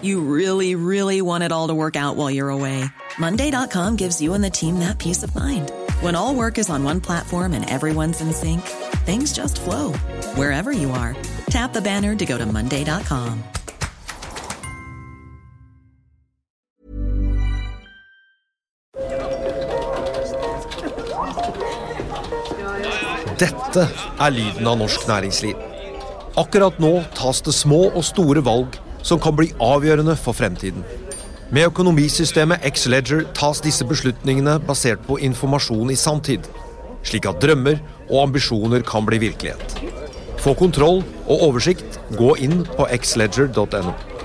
You really, really want it all to work out while you're away. Monday.com gives you and the team that peace of mind. When all work is on one platform and everyone's in sync, things just flow wherever you are. Tap the banner to go to Monday.com. Dette er lyden av norsk næringsliv. Akkurat nå tas det små og store valg som kan bli avgjørende for fremtiden. Med økonomisystemet X-Leger tas disse beslutningene basert på informasjon i sanntid, slik at drømmer og ambisjoner kan bli virkelighet. Få kontroll og oversikt, gå inn på xledger.no.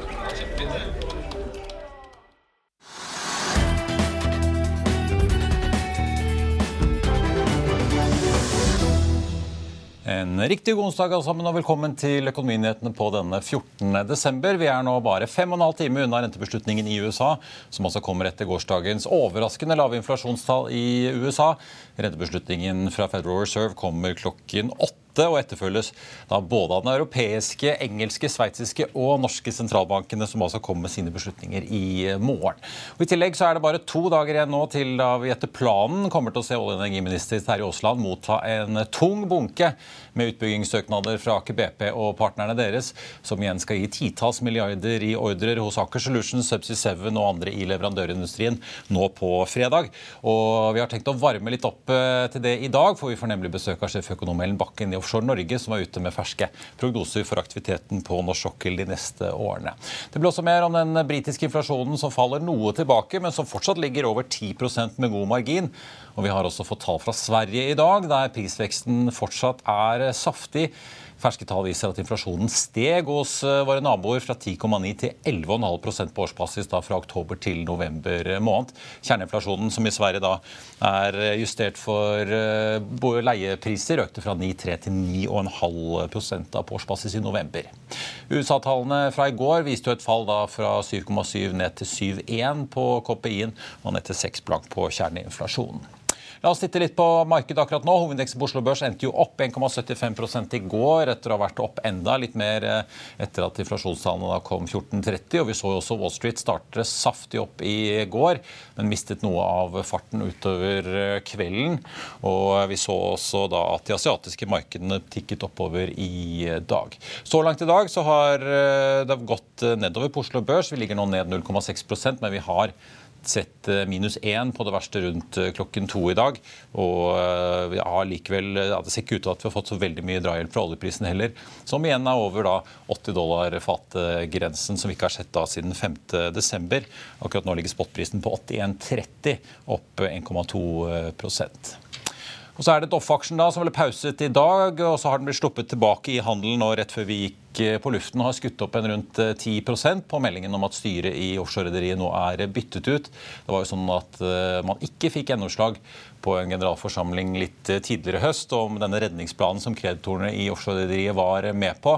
En riktig god onsdag sammen, og velkommen til Økonominyhetene på denne 14. desember. Vi er nå bare fem og en halv time unna rentebeslutningen i USA, som altså kommer etter gårsdagens overraskende lave inflasjonstall i USA. Rentebeslutningen fra Federal Reserve kommer klokken åtte og etterfølges da både av den europeiske, engelske, sveitsiske og norske sentralbankene, som altså kommer med sine beslutninger i morgen. Og I tillegg så er det bare to dager igjen nå til da vi etter planen kommer til å se olje- og energiminister Terje Aasland motta en tung bunke med utbyggingssøknader fra Aker BP og partnerne deres, som igjen skal gi titalls milliarder i ordrer hos Aker Solutions, Subsea 7 og andre i leverandørindustrien nå på fredag. Og vi har tenkt å varme litt opp eh, til det i dag, for vi får nemlig besøk av sjeføkonom Ellen Bakken i Offshore Norge, som er ute med ferske prognoser for aktiviteten på norsk sokkel de neste årene. Det blir også mer om den britiske inflasjonen som faller noe tilbake, men som fortsatt ligger over 10% med god margin. Og vi har også fått tall fra Sverige i dag, der prisveksten fortsatt er saftig. Ferske tall viser at inflasjonen steg hos eh, våre naboer fra 10,9 til 11,5 på årsbasis da fra oktober til november måned. Kjerneinflasjonen, som i Sverige da er justert for eh, leiepriser, økte fra 9,3 til 9,5 da på årsbasis i november. USA-tallene fra i går viste jo et fall da fra 7,7 ned til 7,1 på KPI-en og ned til 6 blank på kjerneinflasjonen. La oss titte litt på markedet akkurat nå. Hovedindeksen på Oslo Børs endte jo opp 1,75 i går, etter å ha vært opp enda litt mer eh, etter at inflasjonstallene da kom 14.30. Og vi så jo også Wall Street starte saftig opp i går, men mistet noe av farten utover eh, kvelden. Og vi så også da at de asiatiske markedene tikket oppover i dag. Så langt i dag så har eh, det gått nedover på Oslo Børs. Vi ligger nå ned 0,6% men vi har sett eh, minus én på det verste rundt eh, klokken to i dag. Og eh, vi har likevel, ja, Det ser ikke ut til at vi har fått så veldig mye drahjelp fra oljeprisen heller, som igjen er over da 80 dollar fatgrensen, som vi ikke har sett da siden 5. desember. Akkurat nå ligger spotprisen på 81,30, opp 1,2 og så er det Doff-aksjen da, som ble pauset i dag, og så har den blitt sluppet tilbake i handelen nå rett før vi gikk på luften og har skutt opp en rundt 10% på meldingen om at styret i offshorerederiet nå er byttet ut. Det var jo sånn at man ikke fikk gjennomslag på en generalforsamling litt tidligere i høst om denne redningsplanen som kreditorene i offshorerederiet var med på.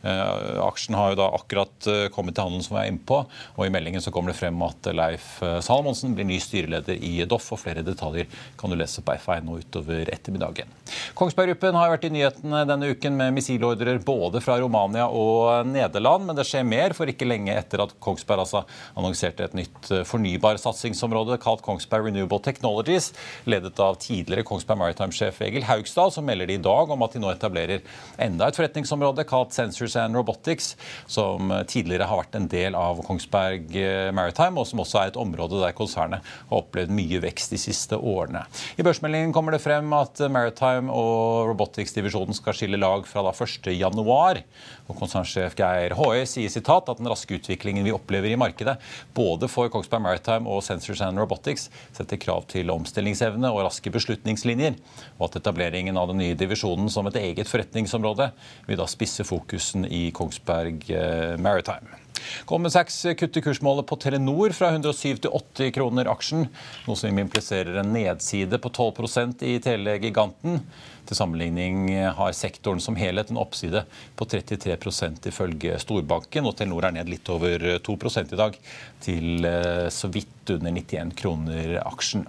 Aksjen har jo da akkurat kommet til handelen, som vi er inne på. Og i meldingen så kommer det frem at Leif Salomonsen blir ny styreleder i Doff. Og flere detaljer kan du lese på F1 nå utover ettermiddagen. Kongsberg Gruppen har vært i nyhetene denne uken med missilordrer både fra Romania og Nederland. Men det skjer mer, for ikke lenge etter at Kongsberg altså annonserte et nytt fornybarsatsingsområde kalt Kongsberg Renewable Technologies, ledet av tidligere Kongsberg Maritime-sjef Egil Haugstad, som melder de i dag om at de nå etablerer enda et forretningsområde kalt Sensors and Robotics, som tidligere har vært en del av Kongsberg Maritime, og som også er et område der konsernet har opplevd mye vekst de siste årene. I børsmeldingen kommer det frem at Maritime og Robotics-divisjonen skal skille lag fra da 1.1. Og konsernsjef Geir Håøy sier sitat at den raske utviklingen vi opplever i markedet, både for Kongsberg Maritime og Sensors and Robotics, setter krav til omstillingsevne og raske beslutningslinjer, og at etableringen av den nye divisjonen som et eget forretningsområde vil da spisse fokusen i Kongsberg Maritime. Goldman Sachs kutter kursmålet på Telenor fra 107 til 80 kroner aksjen, noe som impliserer en nedside på 12% i telegiganten. Til sammenligning har sektoren som helhet en oppside på 33% ifølge storbanken, og Telenor er ned litt over 2 i dag, til eh, så vidt under 91 kroner aksjen.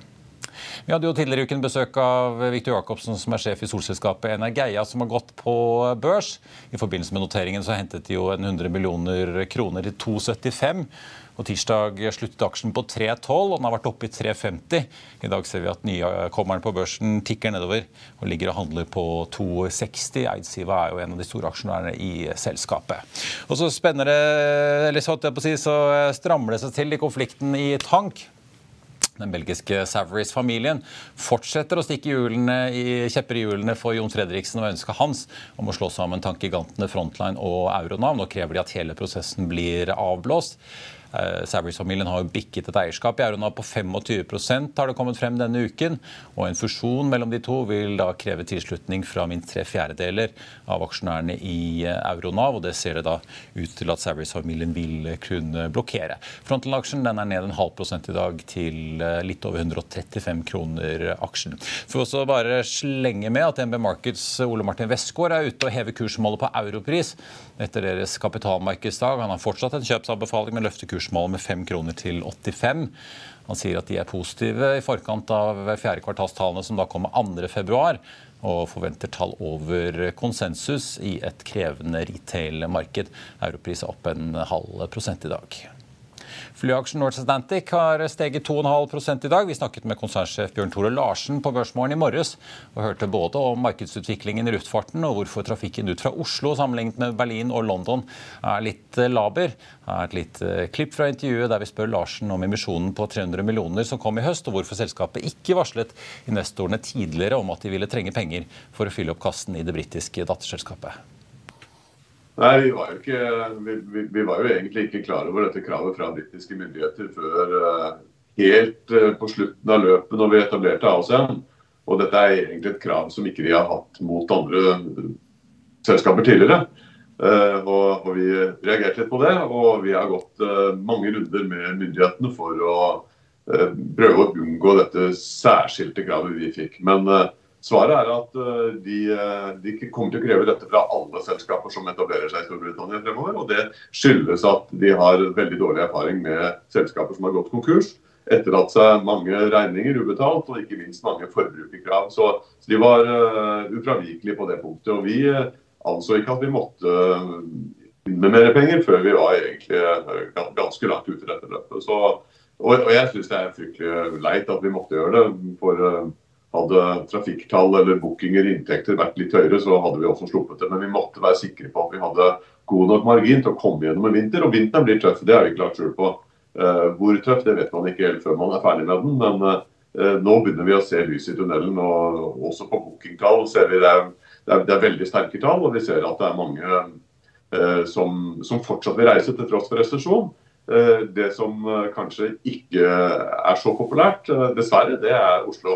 Vi hadde jo tidligere i uken besøk av Viktor Jacobsen, som er sjef i solselskapet Energeia, som har gått på børs. I forbindelse med noteringen så hentet de jo 100 millioner kroner i 2,75. Og Tirsdag sluttet aksjen på 3,12, og den har vært oppe i 3,50. I dag ser vi at nykommeren på børsen tikker nedover og ligger og handler på 2,60. Eidsiva er jo en av de store aksjonærene i selskapet. Og så spenner det, eller så, si, så strammer det seg til i konflikten i Tank. Den belgiske Savaris-familien fortsetter å stikke hjulene i, kjepper i hjulene for Jon Fredriksen og ønsket hans om å slå sammen tankegigantene Frontline og Euronav. Nå krever de at hele prosessen blir avblåst. Eh, Sabrys-familien har jo bikket et eierskap i Euronav på 25% har det kommet frem denne uken. Og en fusjon mellom de to vil da kreve tilslutning fra minst tre fjerdedeler av aksjonærene i eh, Euronav, og det ser det da ut til at Sabrys-familien vil kunne blokkere. Frontline-aksjen er ned en halv prosent i dag til eh, litt over 135 kroner aksjen. For også bare slenge med at NB Markets Ole Martin Westgård er ute og hever kursmålet på europris etter deres kapitalmarkedsdag. Han har fortsatt en kjøpsanbefaling, men løfter kursmålet med 5 kroner til 85. Han sier at de er positive i forkant av fjerde kvartalstallene som da kommer 2.2 og forventer tall over konsensus i et krevende retail-marked. Europris er opp en halv prosent i dag. Flyaksjen North Atlantic har steget 2,5% i dag. Vi snakket med konsernsjef Bjørn Tore Larsen på Børsmorgen i morges og hørte både om markedsutviklingen i luftfarten og hvorfor trafikken ut fra Oslo sammenlignet med Berlin og London er litt eh, laber. Her er et lite eh, klipp fra intervjuet der vi spør Larsen om emisjonen på 300 millioner som kom i høst, og hvorfor selskapet ikke varslet investorene tidligere om at de ville trenge penger for å fylle opp kassen i det britiske datterselskapet. Nei, vi var, jo ikke, vi, vi, vi var jo egentlig ikke klar over dette kravet fra britiske myndigheter før uh, helt uh, på slutten av løpet når vi etablerte ASEAN. Og dette er egentlig et krav som ikke vi har hatt mot andre selskaper tidligere. Og, og, Vi reagerte litt på det, og vi har gått mange runder med myndighetene for å prøve å unngå dette særskilte kravet vi fikk. Men Svaret er at eh, de, eh, de, kommer til å kreve dette fra alle selskaper som etablerer seg i Storbritannia fremover. og Det skyldes at de har veldig dårlig erfaring med selskaper som har gått konkurs. Etterlatt seg mange regninger ubetalt, og ikke minst mange forbrukerkrav. Så, så de var uh, ufravikelige på det punktet. og Vi uh, anså ikke at vi måtte inn med mer penger før vi var egentlig uh, ganske langt ute i dette løpet. Så, og, og jeg syns det er fryktelig leit at vi måtte gjøre det. for hadde trafikktall eller bookinger inntekter vært litt høyere, så hadde vi også sluppet det. Men vi måtte være sikre på at vi hadde god nok margin til å komme gjennom en vinter. Og vinteren blir tøff, det har vi klart skjul på. Uh, hvor tøff, det vet man ikke helt før man er ferdig med den. Men uh, nå begynner vi å se lys i tunnelen. Og også på bookingtall ser vi det er, det er, det er veldig sterke tall. Og vi ser at det er mange uh, som, som, fortsatt vil reise til tross for resesjon. Det som kanskje ikke er så populært, dessverre, det er Oslo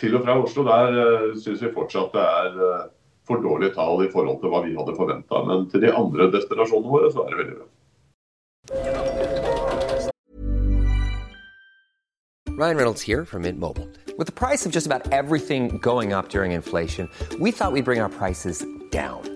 til og fra Oslo, der eh, syns vi fortsatt det er uh, for dårlige tall i forhold til hva vi hadde forventa. Men til de andre destinasjonene våre så er det veldig bra. Ryan Reynolds here from Mint Mobile. With the price of just about everything going up during inflation, we thought we'd bring our prices down.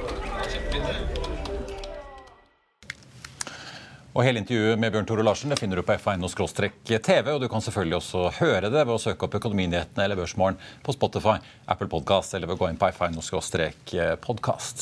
Og Hele intervjuet med Bjørn Tore Larsen det finner du på f1.no-tv. og Du kan selvfølgelig også høre det ved å søke opp Økonominyhetene eller Børsmorgen på Spotify, Apple Podcast eller ved å gå inn på f1.no-podkast.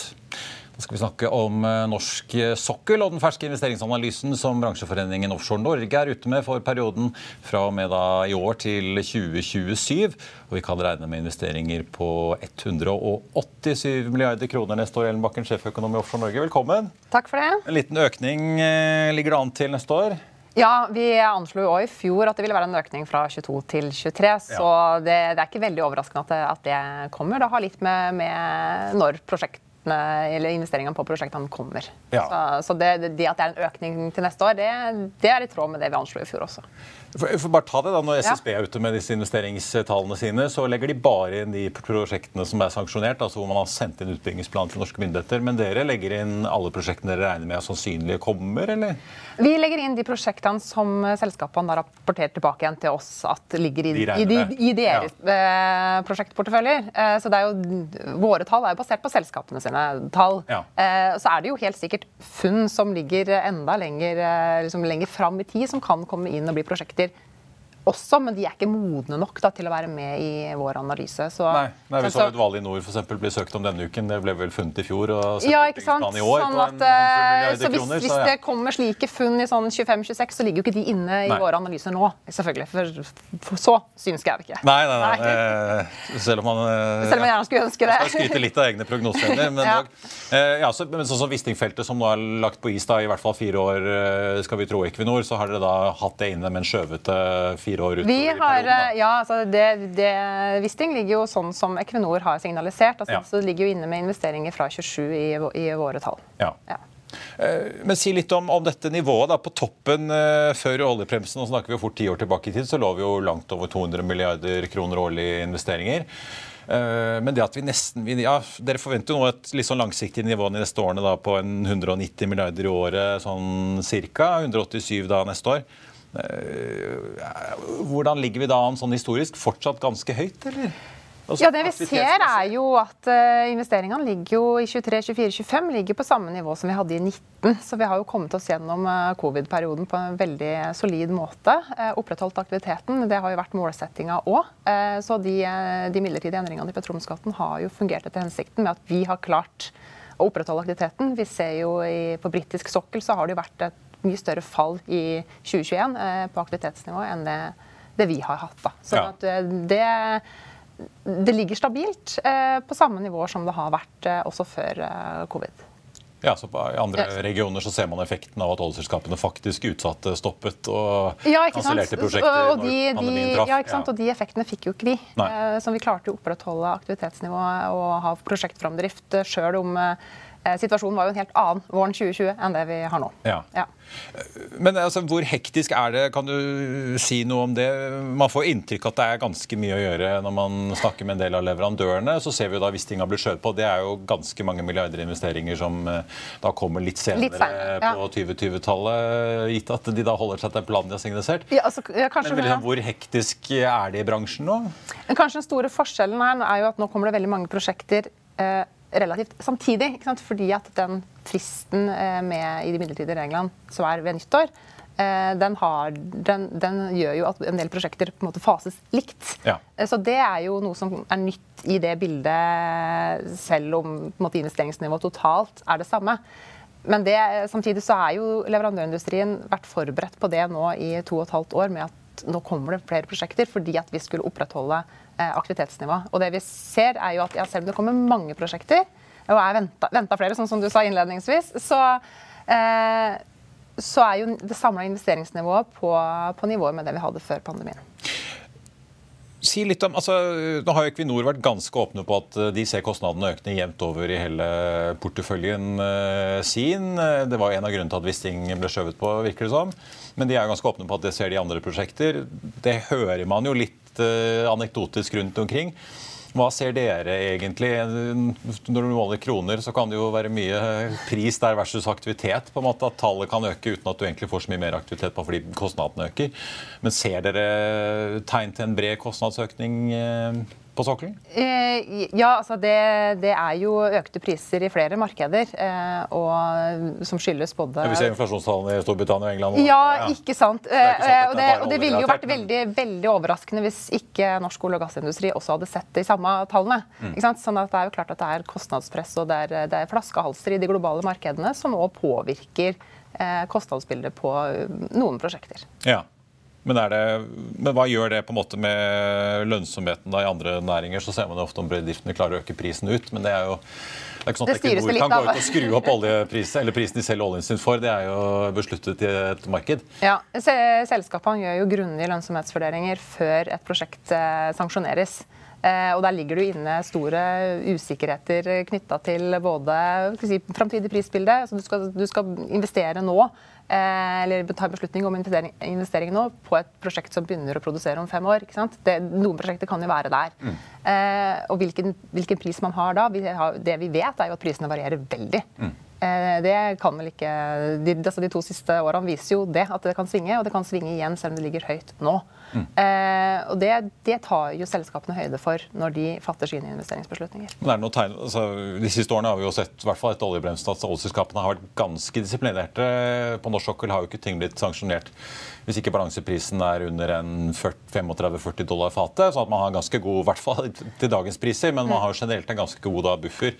Da skal vi snakke om eh, norsk sokkel og den ferske investeringsanalysen som bransjeforeningen Offshore Norge er ute med for perioden fra og med i år til 2027. Og vi kan regne med investeringer på 187 milliarder kroner neste år. Ellen Bakken, sjeføkonom i Offshore Norge, velkommen. Takk for det. En liten økning eh, ligger det an til neste år? Ja, Vi anslo jo i fjor at det ville være en økning fra 22 til 23. Så ja. det, det, er ikke veldig overraskende at det, at det kommer. Det har litt med, med når prosjekt eller investeringene på prosjektene kommer. Ja. Så, så det, det, at det er en økning til neste år, det, det er i tråd med det vi anslo i fjor også. For, for bare ta det da, Når SSB er ute med disse investeringstallene sine, så legger de bare inn de prosjektene som er sanksjonert, altså hvor man har sendt inn utbyggingsplan til norske myndigheter. Men dere legger inn alle prosjektene dere regner med sannsynlig kommer, eller? Vi legger inn de prosjektene som selskapene har rapportert tilbake igjen til oss at ligger i, de i, de, i deres ja. Eh, prosjektporteføljer. Eh, så det er jo, våre tall er jo basert på selskapene sine tall. Ja. Eh, så er det jo helt sikkert funn som ligger enda lenger, liksom lenger fram i tid, som kan komme inn og bli prosjekter også, men de er ikke modne nok da, til å være med i vår analyse. Så, nei, nei, Vi så et Vali Nord for eksempel, ble søkt om denne uken. Det ble vel funnet i fjor. og ja, ikke sant? I år sånn at, en, så hvis, kroner, hvis så, ja. det kommer slike funn i sånn 25-26, så ligger jo ikke de inne i nei. våre analyser nå. selvfølgelig, For, for så synsk er vi ikke. Nei, nei, nei. nei. Eh, selv om man eh, Selv om jeg gjerne skulle ønske det. Man skal skryte litt av egne prognoser. Men, ja. eh, ja, så, men sånn som Wisting-feltet, som nå er lagt på is da, i hvert fall fire år, eh, skal vi tro Equinor, så har dere da hatt det inne, men skjøvet det fire år utover. Vi har har, ja, altså det, det, Wisting ligger jo sånn som Equinor har signalisert. Altså, ja. Så det ligger jo inne med investeringer fra 27 i, i våre tall. Ja. ja. Eh, men si litt om, om dette nivået. da, På toppen uh, før oljepremsen, nå snakker vi jo fort ti år tilbake i tid, så lå vi jo langt over 200 milliarder kroner årlig i investeringer. Men det at vi nesten ja, Dere forventer jo nå et litt sånn langsiktig nivå de neste årene da, på en 190 milliarder i året, sånn cirka. 187 da neste år. Eh, hvordan ligger vi da an sånn historisk? Fortsatt ganske høyt, eller? Også ja, det vi ser er jo at uh, investeringene ligger jo i 23, 24, 25 ligger på samme nivå som vi hadde i 19. Så vi har jo kommet oss gjennom uh, covid-perioden på en veldig solid måte. Uh, opprettholdt aktiviteten. Det har jo vært målsettinga òg. Så de, de, midlertidige endringene i petroleumsskatten har jo fungert etter hensikten med at vi har klart å opprettholde aktiviteten. Vi ser jo i, På britisk sokkel så har det jo vært et mye større fall i 2021 eh, på aktivitetsnivå enn det, det, vi har hatt. Da. Sånn ja. at eh, det, det, ligger stabilt eh, på samme nivå som det har vært også før covid. Ja, så I andre yes. regioner så ser man effekten av at oljeselskapene faktisk utsatte, stoppet og ja, kansellerte prosjekter og de, når pandemien traff. Ja, ikke sant? Ja. Og de effektene fikk jo ikke vi. Nei. Så vi klarte å opprettholde aktivitetsnivået og ha prosjektframdrift sjøl om situasjonen var jo en helt annen våren 2020 enn det vi har nå. Ja. ja. Men altså, hvor hektisk er det? Kan du si noe om det? Man får inntrykk at det er ganske mye å gjøre når man snakker med en del av leverandørene. Så ser vi jo da hvis ting har blitt skjøvet på. Det er jo ganske mange milliarder investeringer som eh, da kommer litt senere litt sen, ja. på 2020-tallet, gitt at de da holder seg til den planen de har signalisert. Ja, altså, Men liksom, hvor hektisk er det i bransjen nå? Kanskje den store forskjellen her er jo at nå kommer det veldig mange prosjekter. Eh, relativt samtidig. Fordi at den fristen eh, med, i de midlertidige reglene som er ved nyttår, eh, den, har, den, den, gjør jo at en del prosjekter på en måte fases likt. Ja. Eh, så det er jo noe som er nytt i det bildet, selv om måte, investeringsnivået totalt er det samme. men det, samtidig så er jo leverandørindustrien vært forberedt på det nå i to og et halvt år med at nå kommer det flere prosjekter fordi at vi skulle opprettholde eh, aktivitetsnivået. Og det vi ser er jo at ja, selv om det kommer mange prosjekter, og er venta flere, sånn som du sa innledningsvis, så, eh, så er jo det samla investeringsnivået på, på nivået med det vi hadde før pandemien. Si litt om, altså, nå har Equinor vært ganske åpne på at eh, de ser kostnadene økende jevnt over i hele porteføljen uh, sin. Det var en av grunnene til at Wisting ble skjøvet på, virker det som. Men de er ganske åpne på at det ser de andre prosjekter. Det hører man jo litt uh, anekdotisk rundt omkring. Hva ser dere egentlig? Når du måler kroner, så kan det jo være mye pris der versus aktivitet. på en måte At tallet kan øke uten at du egentlig får så mye mer aktivitet bare fordi kostnadene øker. Men ser dere tegn til en bred kostnadsøkning eh, på sokkelen? Eh, ja, altså det, det, er jo økte priser i flere markeder. Eh, og som skyldes både Vi ser inflasjonstallene i Storbritannia og England. Ja, ja. ikke sant. Det sant eh, og, det, og det ville jo vært veldig, veldig overraskende hvis ikke norsk olje- og gassindustri også hadde sett de samme tallene. Mm. Sånn at Det er jo klart at det er kostnadspress og det er, det er flaskehalser i de globale markedene som òg påvirker kostnadsbildet på noen prosjekter. Ja. Men, det, men, hva gjør det på en måte med lønnsomheten da i andre næringer? Så ser man jo ofte om bedriftene klarer å øke prisen ut, men det er jo det er ikke sånn at Equinor kan gå ut og skru opp oljeprisen, eller prisen de selger oljen sin for. Det er jo besluttet i et marked. Ja, Selskapene gjør jo grundige lønnsomhetsvurderinger før et prosjekt eh, sanksjoneres. Eh, og Der ligger det inne store usikkerheter knytta til både si, framtidig prisbilde. Så du, skal, du skal investere nå eller ta en beslutning om investering, investering, nå på et prosjekt som begynner å produsere om fem år. Det, noen prosjekter kan jo være der. Mm. Eh, og hvilken, hvilken, pris man har da vi har, Det vi vet, er jo at prisene varierer veldig. Mm. Eh, det kan vel ikke de, altså de, to siste årene viser jo det, at det kan svinge. Og det kan svinge igjen selv om det ligger høyt nå. Mm. Eh, og det, det, tar jo selskapene høyde for når de fatter sine investeringsbeslutninger. Men er det noe tegn, altså, De siste årene har vi jo sett i hvert fall etter oljebremsen at oljeselskapene har vært ganske disiplinerte. På norsk sokkel har jo ikke ting blitt sanksjonert hvis ikke balanseprisen er under en 35-40 dollar fatet. Så at man har ganske god, i hvert fall til dagens priser, men man har generelt en ganske god da, buffer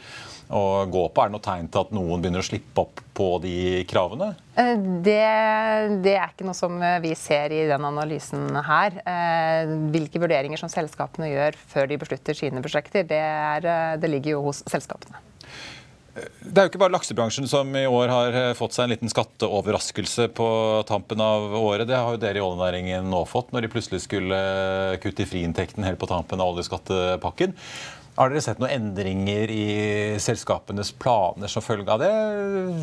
å gå på? Er det noe tegn til at noen begynner å slippe opp på de kravene? Eh, det, det, er ikke noe som vi ser i den analysen her. Eh, hvilke vurderinger som selskapene gjør før de beslutter sine prosjekter, det, er, eh, det ligger jo hos selskapene. Det er jo ikke bare laksebransjen som i år har fått seg en liten skatteoverraskelse på tampen av året. Det har jo dere i oljenæringen nå fått, når de plutselig skulle kutte i friinntekten helt på tampen av oljeskattepakken. Har dere sett noen endringer i selskapenes planer som følge av det?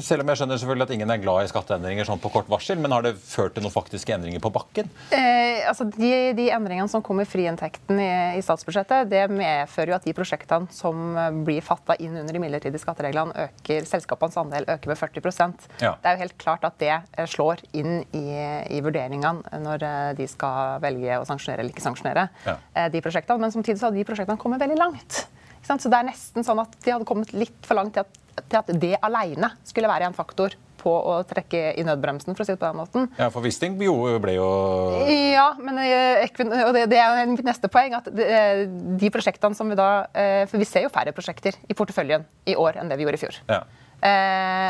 Selv om jeg skjønner selvfølgelig at ingen er glad i skatteendringer sånn på kort varsel, men har det ført til noen faktiske endringer på bakken? Eh, altså de, de, endringene som kom i friinntekten i, i, statsbudsjettet, det medfører jo at de prosjektene som blir fatta inn under de midlertidige skattereglene, øker, selskapenes andel øker med 40 ja. Det er jo helt klart at det eh, slår inn i, i vurderingene når eh, de skal velge å sanksjonere eller ikke sanksjonere ja. de prosjektene. Men samtidig så har de prosjektene kommet veldig langt. Så det er nesten sånn at de hadde kommet litt for langt til at, til at det alene skulle være en faktor på å trekke i nødbremsen, for å si det på den måten. Ja, for Wisting ble jo Ja, men eh, og det, er jo mitt neste poeng. at eh, de prosjektene som vi da eh, For vi ser jo færre prosjekter i porteføljen i år enn det vi gjorde i fjor. Ja.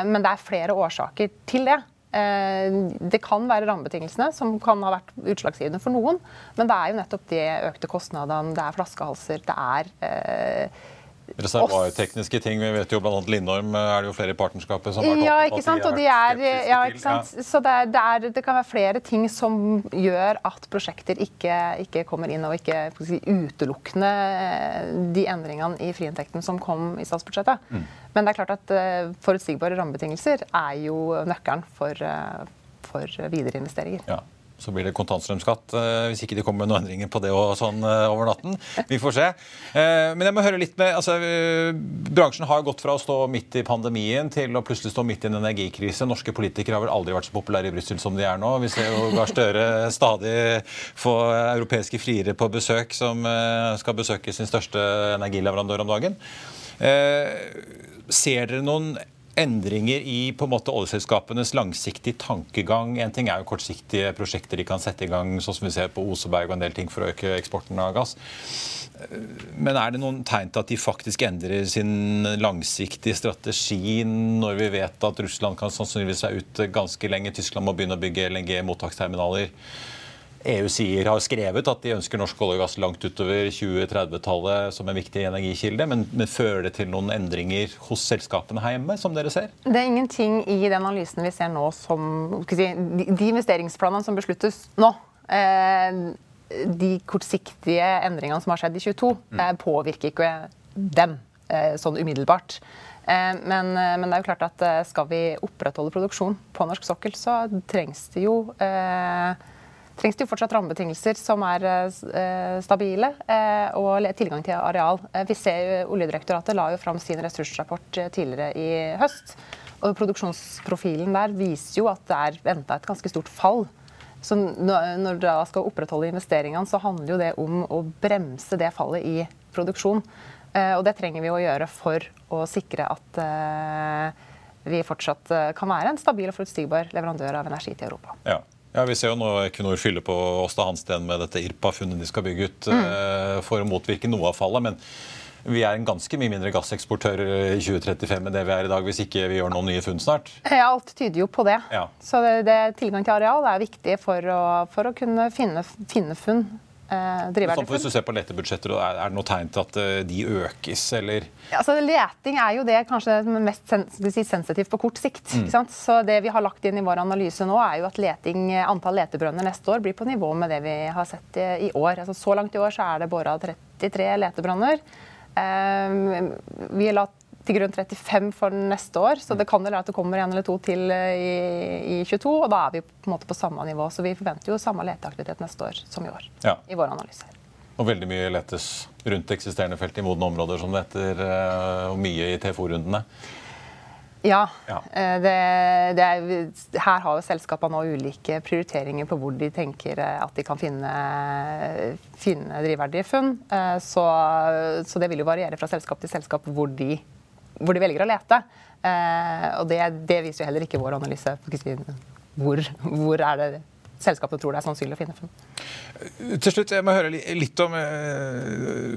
Men det er flere årsaker til det. Det kan være rammebetingelsene som kan ha vært utslagsgivende for noen. Men det er jo nettopp de økte kostnadene, det er flaskehalser, det er Reservoartekniske ting. Vi vet jo bl.a. Lindorm eh, er det jo flere i partnerskapet som har ja, ikke sant? Og de er, ja, ikke sant? Så det, er, det, er, det, kan være flere ting som gjør at prosjekter ikke, ikke kommer inn, og ikke si, utelukkende eh, de endringene i friinntekten som kom i statsbudsjettet. Mm. Men det er klart at uh, forutsigbare rammebetingelser er jo nøkkelen for, for videre investeringer. Ja. Så blir det kontantstrømskatt eh, hvis ikke de kommer med noen endringer på det og sånn eh, over natten. Vi får se. Eh, men jeg må høre litt med altså, Bransjen har gått fra å stå midt i pandemien til å plutselig stå midt i en energikrise. Norske politikere har vel aldri vært så populære i Brussel som de er nå. Vi ser jo Gahr Støre stadig få europeiske friere på besøk som skal besøke sin største energileverandør om dagen. Ser dere noen endringer i på en måte oljeselskapenes langsiktige tankegang. En ting er jo kortsiktige prosjekter de kan sette i gang, sånn som vi ser på Oseberg og en del ting for å øke eksporten av gass. Men er det noen tegn til at de faktisk endrer sin langsiktige strategi når vi vet at Russland kan sannsynligvis være ute ganske lenge? Tyskland må begynne å bygge LNG-mottaksterminaler. EU sier, har skrevet at de ønsker norsk olje og gass langt utover 2030-tallet som en viktig energikilde. Men, men, fører det til noen endringer hos selskapene her hjemme, som dere ser? Det er ingenting i den analysen vi ser nå som si, De investeringsplanene som besluttes nå, eh, de kortsiktige endringene som har skjedd i 22, mm. eh, påvirker ikke dem eh, sånn umiddelbart. Eh, men, eh, men, det er jo klart at eh, skal vi opprettholde produksjon på norsk sokkel, så trengs det jo eh, trengs det jo fortsatt rammebetingelser som er eh, stabile, eh, og tilgang til areal. Eh, vi ser jo, Oljedirektoratet la jo fram sin ressursrapport tidligere i høst. og Produksjonsprofilen der viser jo at det er venta et ganske stort fall. Så når du skal opprettholde investeringene, så handler jo det om å bremse det fallet i produksjon. Og det trenger vi å gjøre for å sikre at vi fortsatt kan være en stabil og forutsigbar leverandør av energi til Europa. Ja. Ja, Vi ser jo nå Equinor fyller på Åsta Hansten med dette Irpa-funnet de skal bygge ut mm. uh, for å motvirke noe av fallet. Men vi er en ganske mye mindre gasseksportør i 2035 enn det vi er i dag, hvis ikke vi gjør noen nye funn snart? Ja, alt tyder jo på det. Ja. Så det, det, tilgang til areal er viktig for å, for å kunne finne, finne funn eh, sånn, Hvis du ser på letebudsjetter, er, det noe tegn til at uh, de økes, eller? Ja, altså, leting er jo det kanskje mest si, sensitivt på kort sikt. Mm. Så det vi har lagt inn i vår analyse nå, er jo at leting, antall letebrønner neste år blir på nivå med det vi har sett i, i år. Altså, så langt i år så er det bora 33 letebrønner. Um, vi har latt til grunn 35 for neste år. Så det kan være at det kommer en eller to til eh, i, i 22, og da er vi på en måte på samme nivå. Så vi forventer jo samme leteaktivitet neste år som i år. Ja. i våre analyser. Og veldig mye letes rundt eksisterende felt i modne områder, som det heter, eh, og mye i TFO-rundene. Ja. ja. Eh, det, det er, her har jo selskapene nå ulike prioriteringer på hvor de tenker at de kan finne, finne drivverdige funn. Så, så, det vil jo variere fra selskap til selskap hvor de hvor de velger å lete. Eh, og det, det, viser jo heller ikke vår analyse. Hvor, hvor er det selskapet tror det er sannsynlig å finne funn. Til slutt, jeg må høre litt om eh,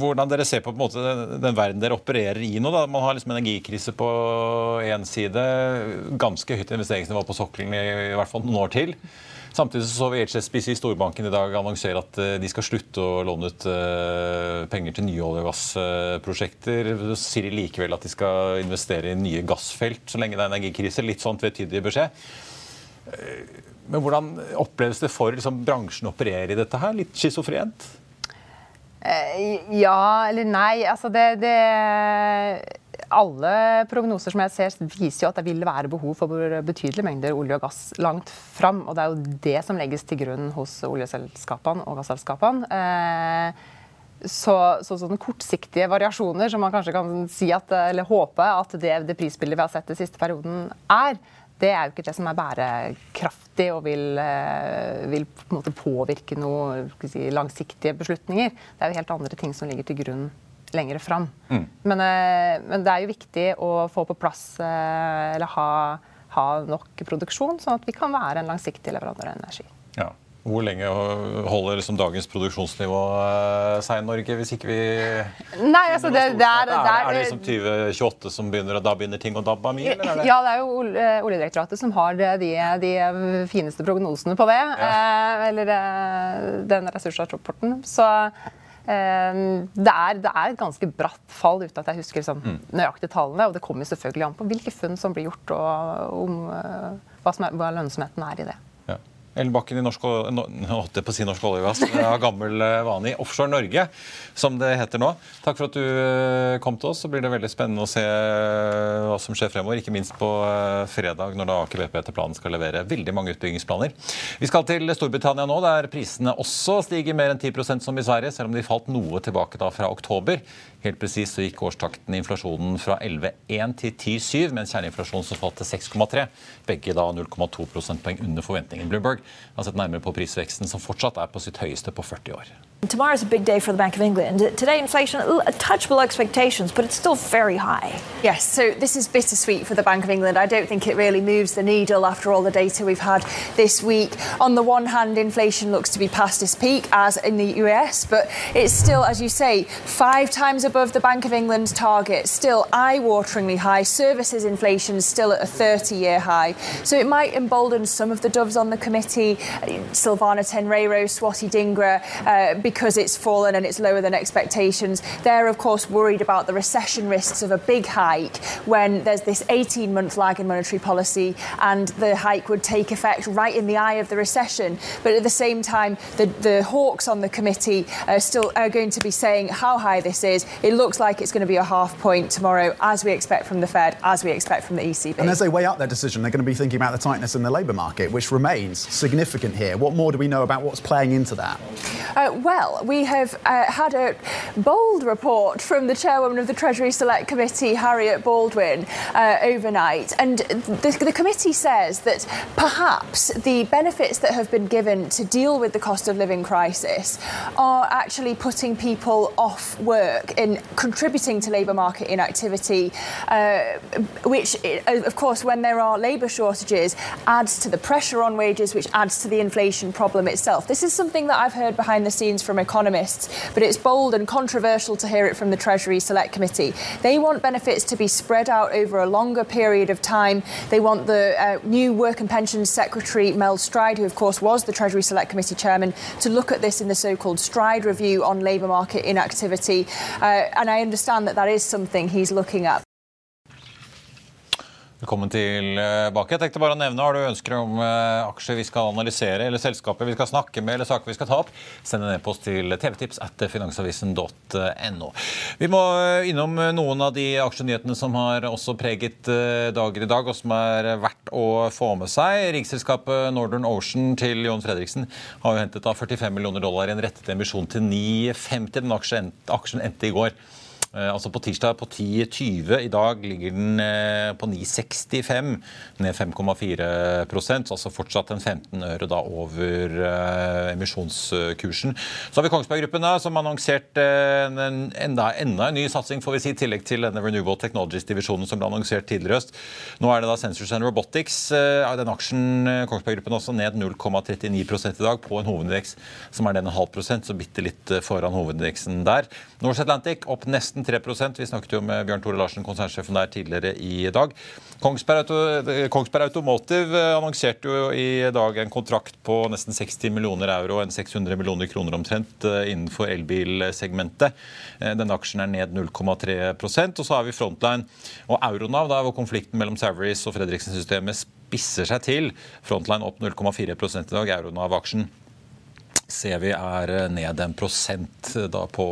hvordan dere ser på, på måte, den, verden dere opererer i nå. Da. Man har liksom energikrise på én side, ganske høyt investeringsnivå på sokkelen i, i hvert fall noen år til. Samtidig så vi HSBC Storbanken i dag annonsere at eh, de skal slutte å låne ut eh, penger til nye olje- og gassprosjekter. Så sier de likevel at de skal investere i nye gassfelt så lenge det er energikrise. Litt sånn tvetydig beskjed. Eh, men hvordan oppleves det for liksom, bransjen å operere i dette her? Litt schizofrent? Ja eller nei. Altså det, det alle prognoser som jeg ser, viser jo at det vil være behov for betydelige mengder olje og gass langt fram. Og det er jo det som legges til grunn hos oljeselskapene og gasselskapene. Eh, så, så, sånne kortsiktige variasjoner som man kanskje kan si at, eller håpe at det, det prisbildet vi har sett den siste perioden er, det er jo ikke det som er bærekraftig og vil, eh, vil på påvirke noen si, langsiktige beslutninger. Det er jo helt andre ting som ligger til grunn lenger fram. Mm. Men, eh, men, det er jo viktig å få på plass eh, eller ha, ha, nok produksjon, sånn at vi kan være en langsiktig leverandør av energi. Ja. Hvor lenge holder liksom dagens produksjonsnivå eh, seg i Norge, hvis ikke vi Nei, altså det, det er, er, er, det liksom 2028 som begynner, og da begynner ting å dabbe av mye? Det? Ja, det er jo Oljedirektoratet som har de, de fineste prognosene på det. Ja. eller den ressursrapporten. Så det er, det er, et ganske bratt fall, uten at jeg husker mm. nøyaktige tallene. Og det kommer selvfølgelig an på hvilke funn som blir gjort, og om eh, hva, er, hva lønnsomheten er i det. Ellen Bakken i norsk, no, på si norsk olje og av gammel eh, vane i Offshore Norge, som det heter nå. Takk for at du eh, kom til oss. Så blir det veldig spennende å se eh, hva som skjer fremover. Ikke minst på fredag, når da Aker BP etter planen skal levere veldig mange utbyggingsplaner. Vi skal til Storbritannia nå, der prisene også stiger mer enn 10% som i Sverige, selv om de falt noe tilbake da fra oktober. Helt presis så gikk årstakten i inflasjonen fra 11,1 til 10,7, mens kjerneinflasjonen som falt til 6,3. Begge da 0,2 prosentpoeng under forventningen. Bloomberg har sett nærmere på prisveksten, som fortsatt er på sitt høyeste på 40 år. Tomorrow's a big day for the Bank of England. Today, inflation a touch below expectations, but it's still very high. Yes, so this is bittersweet for the Bank of England. I don't think it really moves the needle after all the data we've had this week. On the one hand, inflation looks to be past its peak, as in the US, but it's still, as you say, five times above the Bank of England's target, still eye wateringly high. Services inflation is still at a 30 year high. So it might embolden some of the doves on the committee, Silvana Tenreiro, Swati Dingra. Uh, because it's fallen and it's lower than expectations. They're, of course, worried about the recession risks of a big hike when there's this 18 month lag in monetary policy and the hike would take effect right in the eye of the recession. But at the same time, the, the hawks on the committee are still are going to be saying how high this is. It looks like it's going to be a half point tomorrow, as we expect from the Fed, as we expect from the ECB. And as they weigh up their decision, they're going to be thinking about the tightness in the labour market, which remains significant here. What more do we know about what's playing into that? Uh, well, well. We have uh, had a bold report from the chairwoman of the Treasury Select Committee, Harriet Baldwin, uh, overnight. And the, the committee says that perhaps the benefits that have been given to deal with the cost of living crisis are actually putting people off work and contributing to labour market inactivity, uh, which, uh, of course, when there are labour shortages, adds to the pressure on wages, which adds to the inflation problem itself. This is something that I've heard behind the scenes from economists, but it's bold and controversial to hear it from the Treasury Select Committee. They want benefits to be spread out over a longer period of time. They want the uh, new Work and Pensions Secretary, Mel Stride, who of course was the Treasury Select Committee chairman, to look at this in the so called Stride review on labour market inactivity. Uh, and I understand that that is something he's looking at. Velkommen tilbake. Jeg tenkte bare å nevne, Har du ønsker om eh, aksjer vi skal analysere, eller selskaper vi skal snakke med, eller saker vi skal ta opp, send en e-post til tvtips at finansavisen.no. Vi må innom noen av de aksjenyhetene som har også preget eh, dager i dag, og som er verdt å få med seg. Riksselskapet Northern Ocean til Jon Fredriksen har jo hentet av 45 millioner dollar i en rettet emisjon til 9,50. Den aksjen endte i går. Eh, altså på tirsdag på 10,20. I dag ligger den eh, på 9,65, ned 5,4% altså fortsatt en 15 øre da over eh, emisjonskursen. Så har vi Kongsberg Gruppen da, som annonserte en, enda, enda, en ny satsing, får vi si, i tillegg til denne Renewable Technologies-divisjonen som ble annonsert tidligere øst. Nå er det da Sensors and Robotics. Den aksjen Kongsberg Gruppen også ned 0,39 i dag på en hovedindeks som er den en halv prosent, så bitte litt foran hovedindeksen der. Norse Atlantic opp nesten 3 Vi snakket jo med Bjørn Tore Larsen, konsernsjefen der, tidligere i dag. Kongsberg, Auto, Kongsberg Automotive eh, annonserte jo i dag en kontrakt på nesten 60 millioner euro, en 600 millioner kroner omtrent, eh, innenfor elbilsegmentet. Eh, denne aksjen er ned 0,3% Og så har vi Frontline og Euronav, da, hvor konflikten mellom Savaris og Fredriksen-systemet spisser seg til. Frontline opp 0,4% i dag, Euronav-aksjen ser vi er eh, ned en prosent eh, da på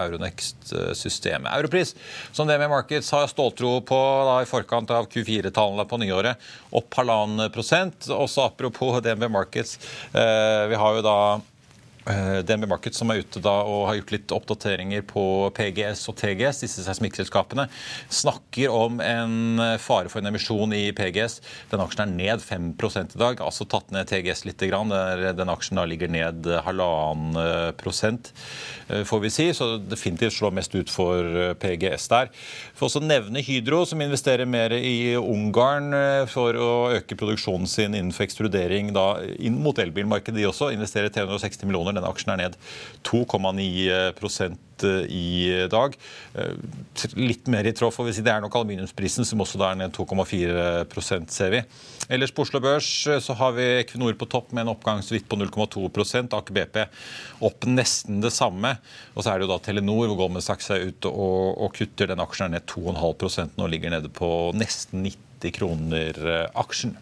Euronext-systemet. Europris, som DNB Markets har ståltro på da, i forkant av Q4-tallene på nyåret, opp halvannen prosent. Også apropos DNB Markets, eh, vi har jo da DNB Markets som er ute da og har gjort litt oppdateringer på PGS og TGS, disse seismikkselskapene, snakker om en fare for en emisjon i PGS. Den aksjen er ned 5% i dag, altså tatt ned TGS litt. Der den aksjen da ligger ned halvannen eh, prosent, eh, får vi si. Så definitivt slår mest ut for PGS der. For også nevne Hydro, som investerer mer i Ungarn for å øke produksjonen sin innenfor ekstrudering da, inn mot elbilmarkedet. De også investerer 360 millioner denne aksjen er ned 2,9% i dag. Litt mer i tråd, får vi si. Det er nok aluminiumsprisen som også er ned 2,4% ser vi. Ellers på Oslo Børs så har vi Equinor på topp med en oppgang så vidt på 0,2 Aker BP opp nesten det samme. Og så er det jo da Telenor hvor Goldman Sachs er ute og, og kutter. Den aksjen er ned 2,5% nå ligger nede på nesten 90 kroner aksjen.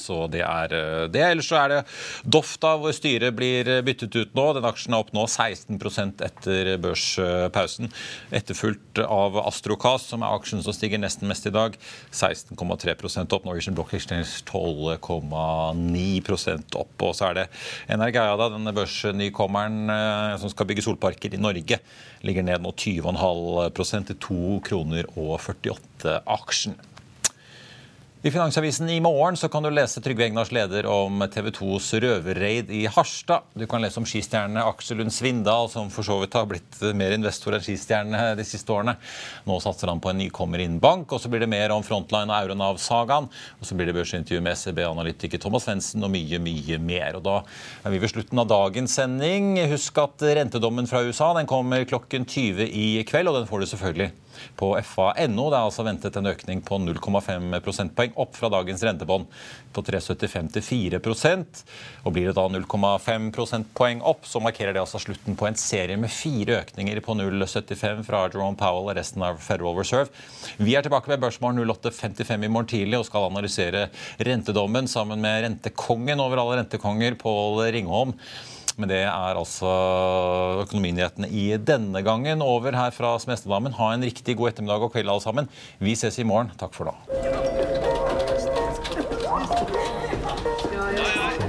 Så det er eh, det. Ellers så er det Dofta, hvor styret blir byttet ut nå. Den aksjen er opp nå 16% etter børspausen. Etterfulgt av Astrocast, som er aksjen som stiger nesten mest i dag. 16,3 opp. Norwegian Block Exchange 12,9% opp. Og så er det Energeia, denne børsnykommeren eh, som skal bygge solparker i Norge, ligger ned nå 20,5% til 2 kroner og 48 aksjen. I Finansavisen i morgen så kan du lese Trygve Egnars leder om TV 2s røverraid i Harstad. Du kan lese om skistjernene Aksel Lund Svindal, som for så vidt har blitt mer investor enn skistjerne de siste årene. Nå satser han på en nykommer innen bank. Og så blir det mer om Frontline og Euronav-sagaen. Og så blir det børsintervju med SEB-analytiker Thomas Svendsen og mye, mye mer. Og da er vi ved slutten av dagens sending. Husk at rentedommen fra USA den kommer klokken 20 i kveld, og den får du selvfølgelig på fa.no. Det er altså ventet en økning på 0,5 prosentpoeng opp fra dagens rentebånd på 3,75 til 4 Og Blir det da 0,5 prosentpoeng opp, så markerer det altså slutten på en serie med fire økninger på 0,75 fra Jerome Powell og resten av Federal Reserve. Vi er tilbake ved Børsmorgen 08.55 i morgen tidlig og skal analysere rentedommen sammen med rentekongen over alle rentekonger, Pål Ringholm. Men det er altså økonominyhetene i denne gangen. Over her fra Smestedammen. Ha en riktig god ettermiddag og kveld, alle sammen. Vi ses i morgen. Takk for da.